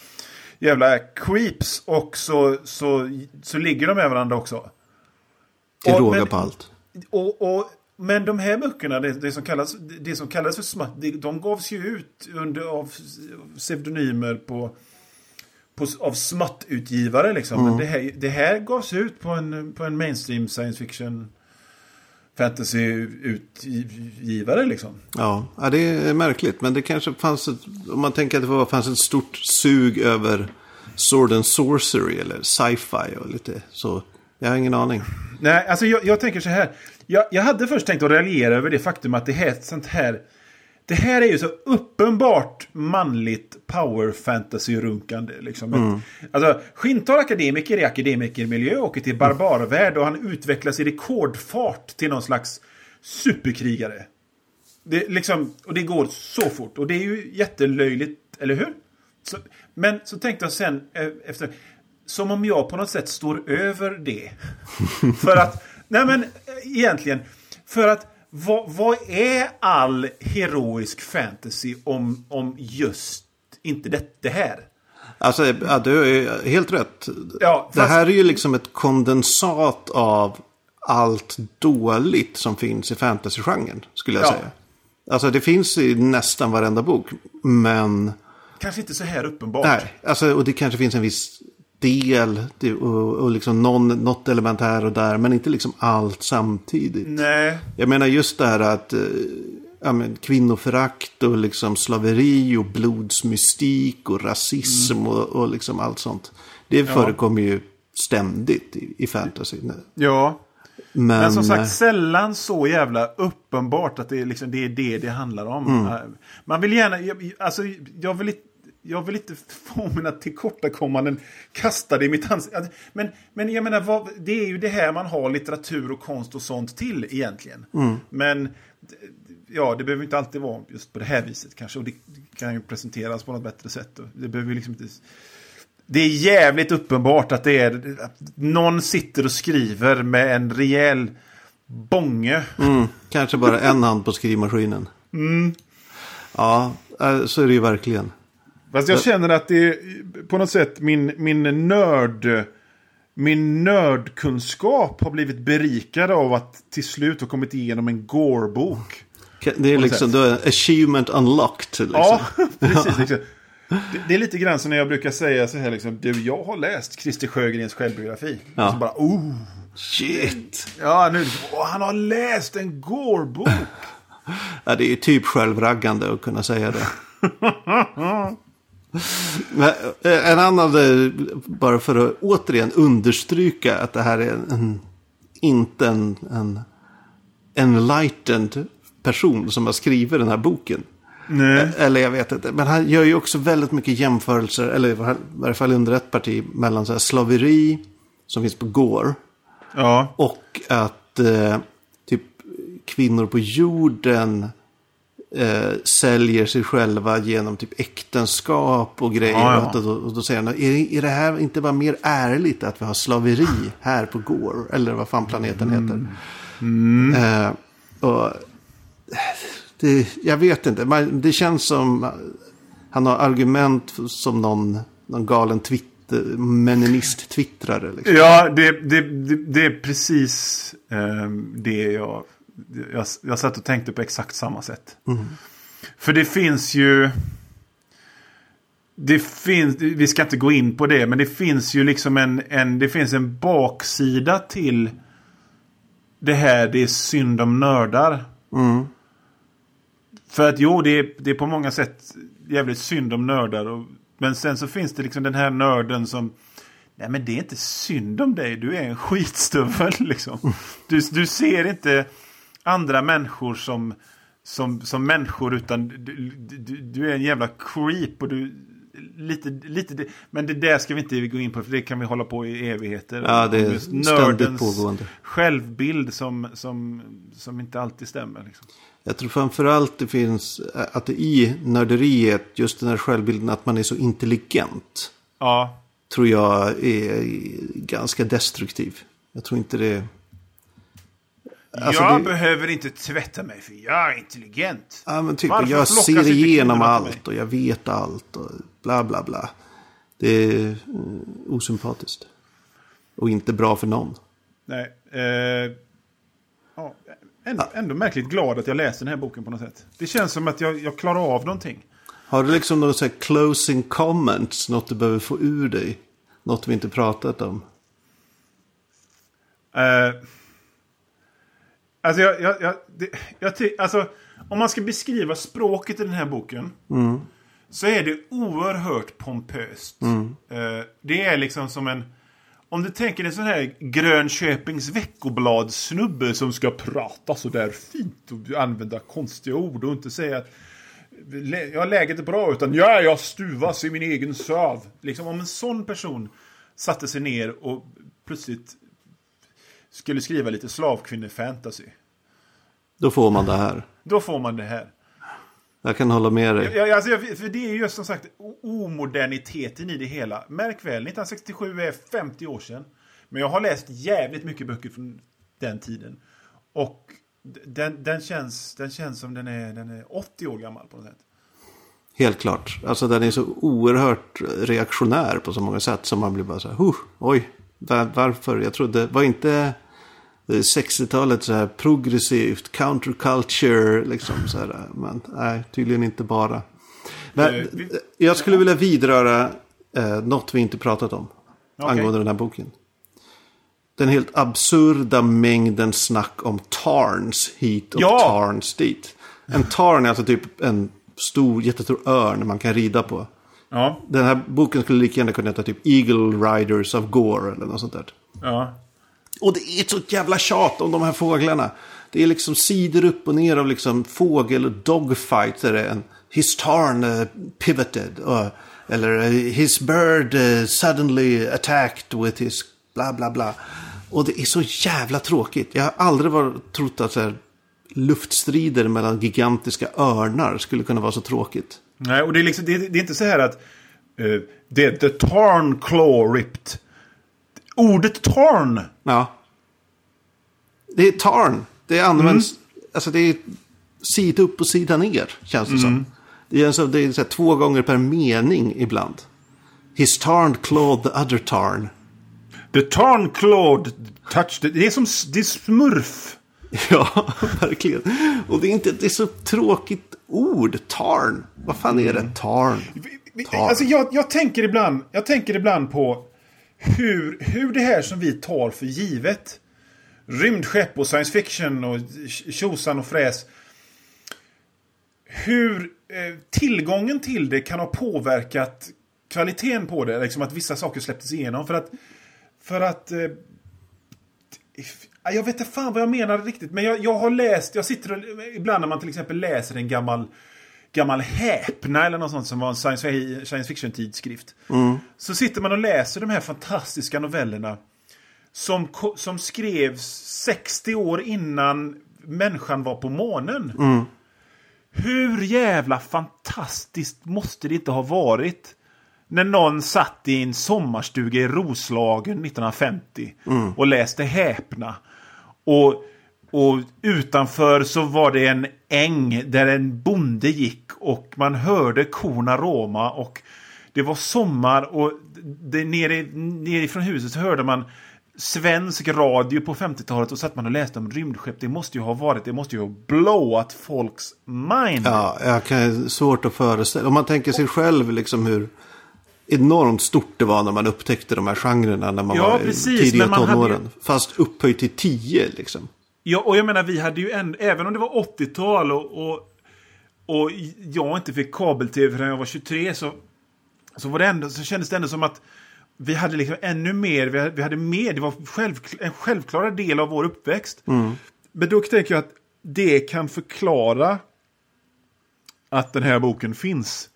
jävla creeps. Och så, så, så ligger de med varandra också. Till råga på allt. Och, och, men de här böckerna, det, det, som kallas, det som kallas för smatt, det, de gavs ju ut under, av pseudonymer på, på, av smattutgivare. Liksom. Men det här, det här gavs ut på en, på en mainstream science fiction fantasy-utgivare. Liksom. Ja, ja, det är märkligt. Men det kanske fanns ett, om man tänker att det var, fanns ett stort sug över sword and sorcery eller sci-fi och lite så. Jag har ingen aning. Nej, alltså jag, jag tänker så här. Jag, jag hade först tänkt att raljera över det faktum att det här, sånt här det här är ju så uppenbart manligt power fantasy-runkande. Liksom. Alltså, Skintar akademiker i akademikermiljö åker till barbarvärld och han utvecklas i rekordfart till någon slags superkrigare. Det, liksom, och det går så fort. Och det är ju jättelöjligt, eller hur? Så, men så tänkte jag sen eh, efter... Som om jag på något sätt står över det. [laughs] för att... Nej men eh, egentligen. För att vad, vad är all heroisk fantasy om, om just inte det, det här? Alltså, ja, du är helt rätt. Ja, Det här är ju liksom ett kondensat av allt dåligt som finns i fantasygenren, skulle jag Ja. säga. Alltså det finns i nästan varenda bok, men... Kanske inte så här uppenbart. Nej, alltså, och det kanske finns en viss del och, och liksom någon, något element här och där, men inte liksom allt samtidigt. Nej. Jag menar just det här att eh, ja, men, kvinnoförakt och liksom slaveri och blodsmystik och rasism Mm. och, och liksom allt sånt. Det förekommer ju ständigt i, i fantasy. Ja. Men, Men som sagt, sällan så jävla uppenbart att det är, liksom, det, är det det handlar om. Eh, Man vill gärna, alltså, jag vill inte jag vill inte få mina tillkortakommanden kastade i mitt ansikte. Men, men jag menar, vad, det är ju det här man har litteratur och konst och sånt till egentligen. Men ja, det behöver inte alltid vara just på det här viset kanske. Och det kan ju presenteras på något bättre sätt. Det behöver liksom inte... Det är jävligt uppenbart att det är... Att någon sitter och skriver med en rejäl bånge. mm, kanske bara en hand på skrivmaskinen. Mm. Ja, eh, så är det ju verkligen. Fast jag känner att det är på något sätt min, min nörd... Min nördkunskap har blivit berikad av att till slut ha kommit igenom en Gore-bok. Det är liksom då achievement unlocked. Liksom. Ja, [laughs] precis. Liksom. Det, det är lite grann som när jag brukar säga så här liksom. Du, jag har läst Christer Sjögrens självbiografi. Ja. Och så bara, oh. Shit. Ja, nu, åh, han har läst en Gore-bok. [laughs] Ja, det är ju typ självraggande att kunna säga det. [laughs] Men, eh, en annan, eh, bara för att återigen understryka att det här är en, inte en, en enlightened person som har skrivit den här boken. Nej. Eller jag vet inte. Men han gör ju också väldigt mycket jämförelser, eller i varje fall under ett parti, mellan så slaveri som finns på Gore. Ja. Och att eh, typ kvinnor på jorden eh, säljer sig själva genom typ äktenskap och grejer. Ja, ja. Och, då, och då säger han, är, är det här inte bara mer ärligt att vi har slaveri här på Gore? Eller vad fan planeten heter. Eh, och, det, jag vet inte, man, det känns som han har argument som någon, någon galen twitter, meninist-twittrare. Liksom. Ja, det, det, det, det är precis ehm, det jag, jag... Jag satt och tänkte på exakt samma sätt. För det finns ju... Det finns, vi ska inte gå in på det, men det finns ju liksom en, en, det finns en baksida till det här, det är synd om nördar. Mm. För att jo, det är, det är på många sätt jävligt synd om nördar. Och, men sen så finns det liksom den här nörden som... Nej men det är inte synd om dig, du är en skitstövel [laughs] liksom. Du, du ser inte andra människor som, som, som människor utan du, du, du är en jävla creep. och du Lite, lite, men det där ska vi inte gå in på för det kan vi hålla på i evigheter. Ja, det är Just ständigt pågående. självbild som, som, som inte alltid stämmer. Liksom. Jag tror framförallt det finns, att det i nörderiet, just den här självbilden att man är så intelligent. Ja, Tror jag är ganska destruktiv. Jag tror inte det... Alltså, jag det- behöver inte tvätta mig för jag är intelligent. Ja, men typ, Varför jag ser igenom allt och jag vet allt och bla bla bla. Det är eh, osympatiskt. Och inte bra för någon. Nej. Eh, ja, ändå, ändå märkligt glad att jag läste den här boken på något sätt. Det känns som att jag, jag klarar av någonting. Har du liksom några så closing comments? Något du behöver få ur dig? Något vi inte pratat om? Eh, alltså, jag, jag, jag, det, jag, alltså, om man ska beskriva språket i den här boken. Så är det oerhört pompöst. Eh, det är liksom som en... Om du tänker en sån här Grönköpings veckoblad snubbe som ska prata så där fint och använda konstiga ord och inte säga att "Lä- ja, läget är bra utan ja, jag stuvas i min egen söv. Liksom om en sån person satte sig ner och plötsligt skulle skriva lite slavkvinnefantasy. Då får man det här. då får man det här. Jag kan hålla med dig. Ja, alltså, för det är ju som sagt omoderniteten i det hela. Märk väl, 1967 är 50 år sedan. Men jag har läst jävligt mycket böcker från den tiden. Och den, den, känns, den känns som den är, den är 80 år gammal på något sätt. Helt klart. Alltså den är så oerhört reaktionär på så många sätt som man blir bara så här, huh, oj, varför? Jag trodde, var inte 60-talet så här progressivt, counterculture, liksom så här. Men nej, tydligen inte bara. Men uh, vi, jag skulle vilja vidröra eh, något vi inte pratat om. Okay. Angående den här boken. Den helt absurda mängden snack om Tarns hit och ja! Tarns dit. En Tarn är alltså typ en stor, jättestor örn man kan rida på. Ja. Den här boken skulle lika gärna kunna heta typ Eagle Riders of Gore eller något sånt där. Ja. Och det är ett så jävla tjat om de här fåglarna. Det är liksom sidor upp och ner av liksom fågel dogfight. Där det är en His tarn uh, pivoted. Uh, eller uh, His bird uh, suddenly attacked with his bla bla bla. Och det är så jävla tråkigt. Jag har aldrig varit, trott att så här, luftstrider mellan gigantiska örnar skulle kunna vara så tråkigt. Nej, och det är, liksom, det, det är inte så här att uh, det the tarn claw ripped. Ordet tarn. Ja. Det är tarn. Det används, mm. alltså det är sida upp och sida ner, känns det mm. som. Det är, alltså, det är så här, två gånger per mening ibland. His tarn clawed the other tarn. The tarn clawed touched. Det är som det är smurf. [laughs] Ja, verkligen. Och det är, inte, det är så tråkigt ord. Tarn. Vad fan är det? Mm. Tarn. Tarn. Alltså jag, jag, tänker ibland, jag tänker ibland på hur, hur det här som vi tar för givet. Rymdskepp och science fiction och tjosan och fräs. Hur eh, tillgången till det kan ha påverkat kvaliteten på det. Liksom att vissa saker släpptes igenom. För att, för att eh, jag vet inte fan vad jag menar riktigt. Men jag, jag har läst, jag sitter och, ibland när man till exempel läser en gammal gammal Häpna eller något sånt som var en science, science fiction tidskrift. Mm. Så sitter man och läser de här fantastiska novellerna. Som, som skrevs 60 år innan människan var på månen. Mm. Hur jävla fantastiskt måste det inte ha varit? När någon satt i en sommarstuga i Roslagen 1950 mm. och läste Häpna. Och, och utanför så var det en äng där en bonde gick och man hörde korna råma och det var sommar och det, nere, nerifrån huset så hörde man svensk radio på 50-talet och satt man och läste om rymdskepp. Det måste ju ha varit, det måste ju ha blowat folks mind. Ja, jag kan svårt att föreställa. Om man tänker sig själv liksom hur enormt stort det var när man upptäckte de här genrerna när man ja, var precis, tidiga tonåren. Ju... Fast upphöjt till tio liksom. Ja, och jag menar vi hade ju en, även om det var 80-tal och, och, och jag inte fick kabel-tv förrän jag var 23 så, så, var det ändå, så kändes det ändå som att vi hade liksom ännu mer, vi hade, vi hade mer, det var själv, en självklara del av vår uppväxt. Mm. Men då tänker jag att det kan förklara att den här boken finns.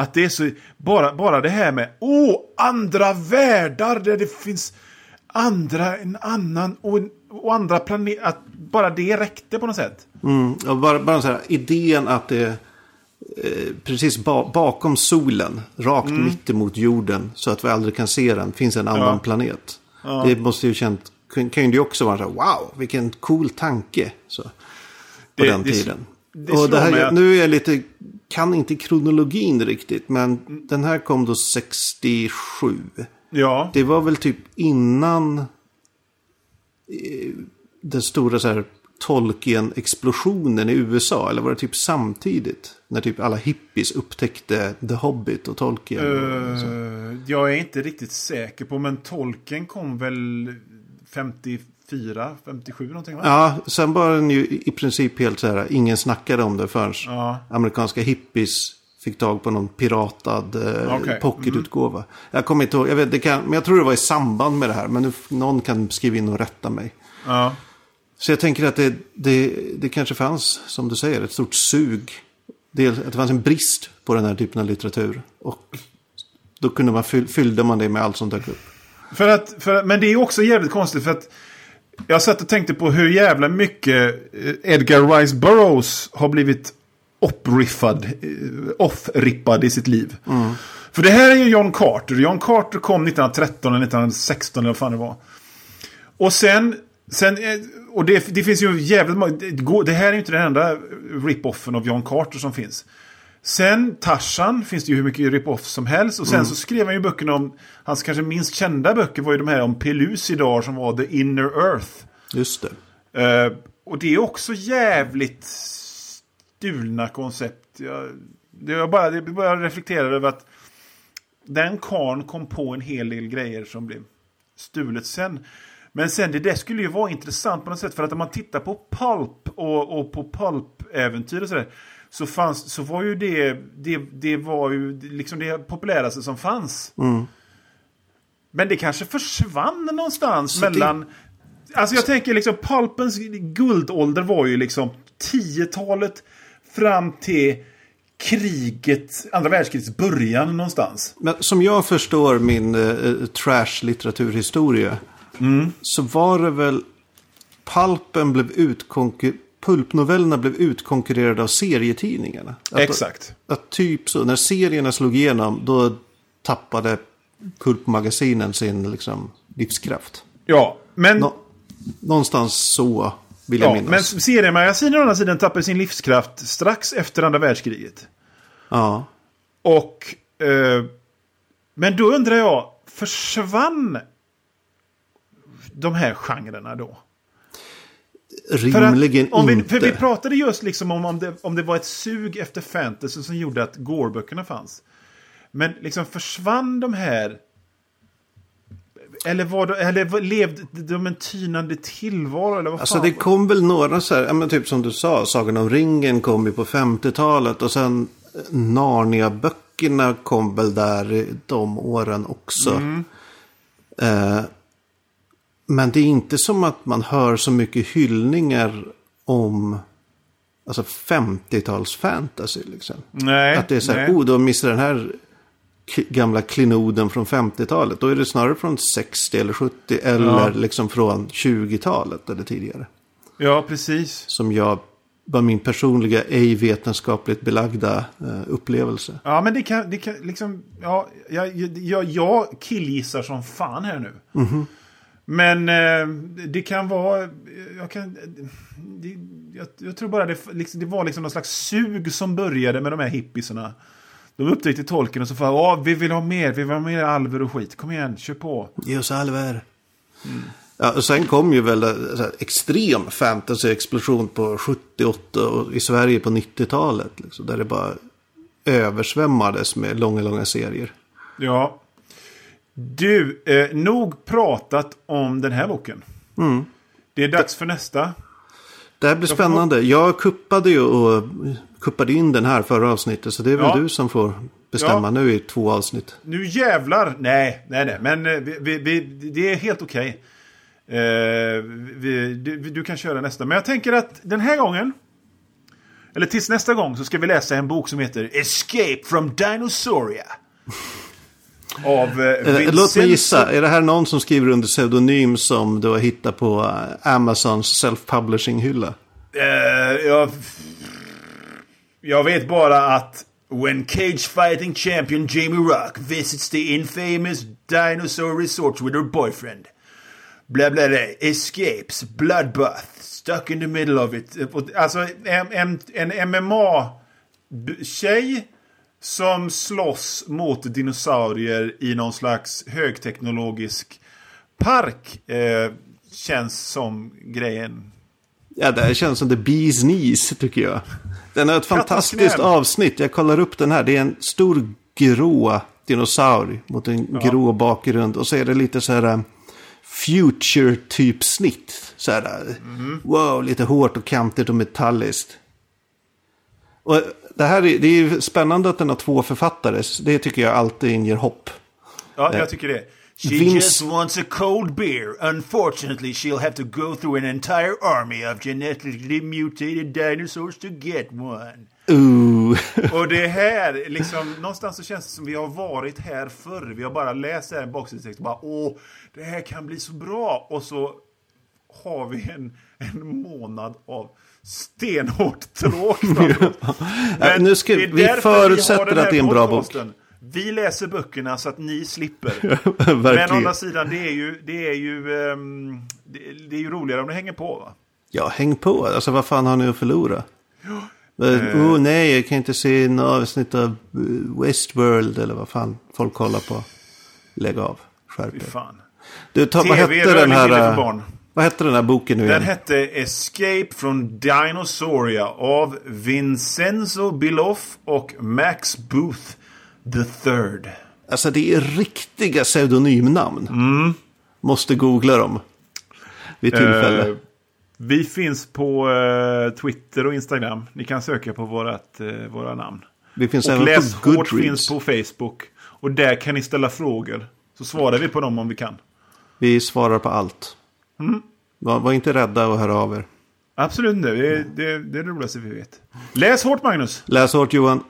Att det är så, bara, bara det här med, åh, andra världar där det finns andra, en annan och, och andra planeter. Att bara det räckte på något sätt. Mm, bara, bara så här, idén att det eh, precis ba bakom solen, rakt mm. mitt emot jorden, så att vi aldrig kan se den, finns en annan ja. planet. Ja. Det måste ju känt, kan, ju också vara så här, wow, vilken cool tanke. Så, på det, den tiden. Det, och det här, att... Nu är jag lite, kan inte kronologin riktigt, men den här kom då 67. Ja. Det var väl typ innan eh, den stora så här Tolkien-explosionen i USA? Eller var det typ samtidigt? När typ alla hippies upptäckte The Hobbit och Tolkien? Uh, jag är inte riktigt säker på, men Tolkien kom väl 54, 57 någonting va? Ja, sen var den ju i princip helt så här, ingen snackade om det förrän ja. amerikanska hippies fick tag på någon piratad eh, okay. pocketutgåva. Mm. Jag kommer inte ihåg, jag vet, det kan, men jag tror det var i samband med det här. Men nu, någon kan skriva in och rätta mig. Ja. Så jag tänker att det, det, det kanske fanns, som du säger, ett stort sug. Dels att det fanns en brist på den här typen av litteratur. Och då kunde man fyll, fyllde man det med allt som dök upp. För att, för, men det är också jävligt konstigt för att jag satt och tänkte på hur jävla mycket eh, Edgar Rice Burroughs har blivit eh, off-rippad i sitt liv. För det här är ju John Carter. John Carter kom 1913 eller 1916 eller vad fan det var. Och sen, sen eh, och det, det finns ju jävligt många, det här är ju inte den enda rip-offen av John Carter som finns. Sen Tarzan finns det ju hur mycket rip-off som helst. Och sen så skrev han ju böckerna om, hans kanske minst kända böcker var ju de här om Pelusidar som var The Inner Earth. Just det. Eh, och det är också jävligt stulna koncept. Jag, det jag bara, det bara reflekterar över att den karln kom på en hel del grejer som blev stulet sen. Men sen det där skulle ju vara intressant på något sätt för att om man tittar på Pulp och, och på Pulp-äventyr och sådär så, fanns, så var ju det, det, det var ju liksom det populäraste som fanns. Men det kanske försvann någonstans Så det- mellan... Alltså jag tänker liksom Pulpens guldålder var ju liksom 10-talet fram till kriget, andra världskrigets början någonstans. Men som jag förstår min eh, trash-litteraturhistoria. Så var det väl Pulpen blev utkonkur- Pulpnovellerna blev utkonkurrerade av serietidningarna. Att, Exakt. Att typ så, när serierna slog igenom då tappade Pulpmagasinen sin liksom, livskraft. Ja, men... Nå- någonstans så vill jag ja, men minnas. seriemagasinen å andra sidan tappade sin livskraft strax efter andra världskriget. Ja. Och... Eh, men då undrar jag, försvann de här genrerna då? För att Rimligen om vi, inte. För vi pratade just liksom om, om, det, om det var ett sug efter fantasy som gjorde att Gore-böckerna fanns. Men liksom försvann de här... Eller, var de, eller levde de en tynande tillvaro? Eller vad Alltså fan? det kom väl några så här, ja, men typ som du sa, Sagan om ringen kom ju på 50-talet och sen Narnia-böckerna kom väl där de åren också. Mm. Eh, men det är inte som att man hör så mycket hyllningar om alltså 50-tals fantasy liksom. nej, Att det är så här, nej. oh, de missar den här gamla klinoden från 50-talet. Då är det snarare från 60 eller 70 eller Ja. liksom från 20-talet eller tidigare. Ja, precis. Som jag var min personliga ej vetenskapligt belagda eh, upplevelse. Ja, men det kan, det kan liksom... Ja, jag, jag, jag killgissar som fan här nu. Mhm. Men eh, det kan vara... Jag, kan, det, jag, jag tror bara det, liksom, det var liksom någon slags sug som började med de här hippisarna. De upptäckte tolken och så sa ja, vi vill ha mer, vi vill ha mer alver och skit. Kom igen, kör på. Ge oss alver. Ja, och sen kom ju väl så här extrem fantasy-explosion på 78 och i Sverige på 90-talet. Liksom, där det bara översvämmades med långa, långa serier. Ja. Du, eh, nog pratat om den här boken. Mm. Det är dags för nästa. Det här blir Jag får- spännande. Jag kuppade ju och kuppade in den här förra avsnittet. Så det är väl Ja. du som får bestämma Ja. nu i två avsnitt. Nu jävlar! Nej, nej, nej. Men eh, vi, vi, vi, det är helt okej. Eh, vi, du, du kan köra nästa. Men jag tänker att den här gången, eller tills nästa gång, så ska vi läsa en bok som heter Escape from Dinosauria. Av eh, Eh, Vincenzo- Låt mig gissa. Är det här någon som skriver under pseudonym som du har hittat på eh, Amazons self-publishing-hylla? Eh, jag, jag vet bara att When cage fighting champion Jamie Rock visits the infamous dinosaur resort with her boyfriend. Bla bla bla. Escapes. Bloodbath. Stuck in the middle of it. Alltså en, en, en MMA-tjej som slåss mot dinosaurier i någon slags högteknologisk park. Eh, känns som grejen Ja, det här känns som the bee's knees tycker jag. Den har ett fantastiskt avsnitt. Jag kollar upp den här. Det är en stor grå dinosaur mot en grå bakgrund. Och så är det lite så här um, future typ snitt. Så här, Mhm. wow, lite hårt och kantigt och metalliskt. Och det här är, det är spännande att den har två författare. Det tycker jag alltid inger hopp. Ja, jag tycker det. She Vince- just wants a cold beer. Unfortunately, she'll have to go through an entire army of genetically mutated dinosaurs to get one. Ooh. [laughs] Och det här, liksom, någonstans så känns det som vi har varit här förr. Vi har bara läst här i baksidestext och bara åh, det här kan bli så bra. Och så har vi en, en månad av stenhårt tråk [laughs] framför oss. Men nu ska- vi förutsätter den att det är en bra bok. Vi läser böckerna så att ni slipper. [laughs] Men å andra sidan, det är ju, det är ju, ehm, det, är ju roligare om det hänger på. Va? Ja, häng på. Alltså vad fan har ni att förlora? [gasps] Eh, oh nej, jag kan inte se en avsnitt av eh, Westworld eller vad fan folk kollar på. Lägg av. Skärp er. Du, ta, vad hette den här... för eh, barn. Vad hette den här boken nu Den igen? hette Escape from Dinosauria av Vincenzo Biloff och Max Booth the third. Alltså det är riktiga pseudonymnamn. Mm. Måste googla dem. Vid tillfälle. Eh, vi finns på eh, Twitter och Instagram. Ni kan söka på vårat, eh, våra namn. Vi finns Och även Läs på hårt Goodreads. finns på Facebook. Och där kan ni ställa frågor. Så svarar vi på dem om vi kan. Vi svarar på allt. Mm. Var, var inte rädda och hör av er. Absolut inte. Det, är- det, det är det roligaste vi vet. Läs hårt Magnus! Läs hårt Johan.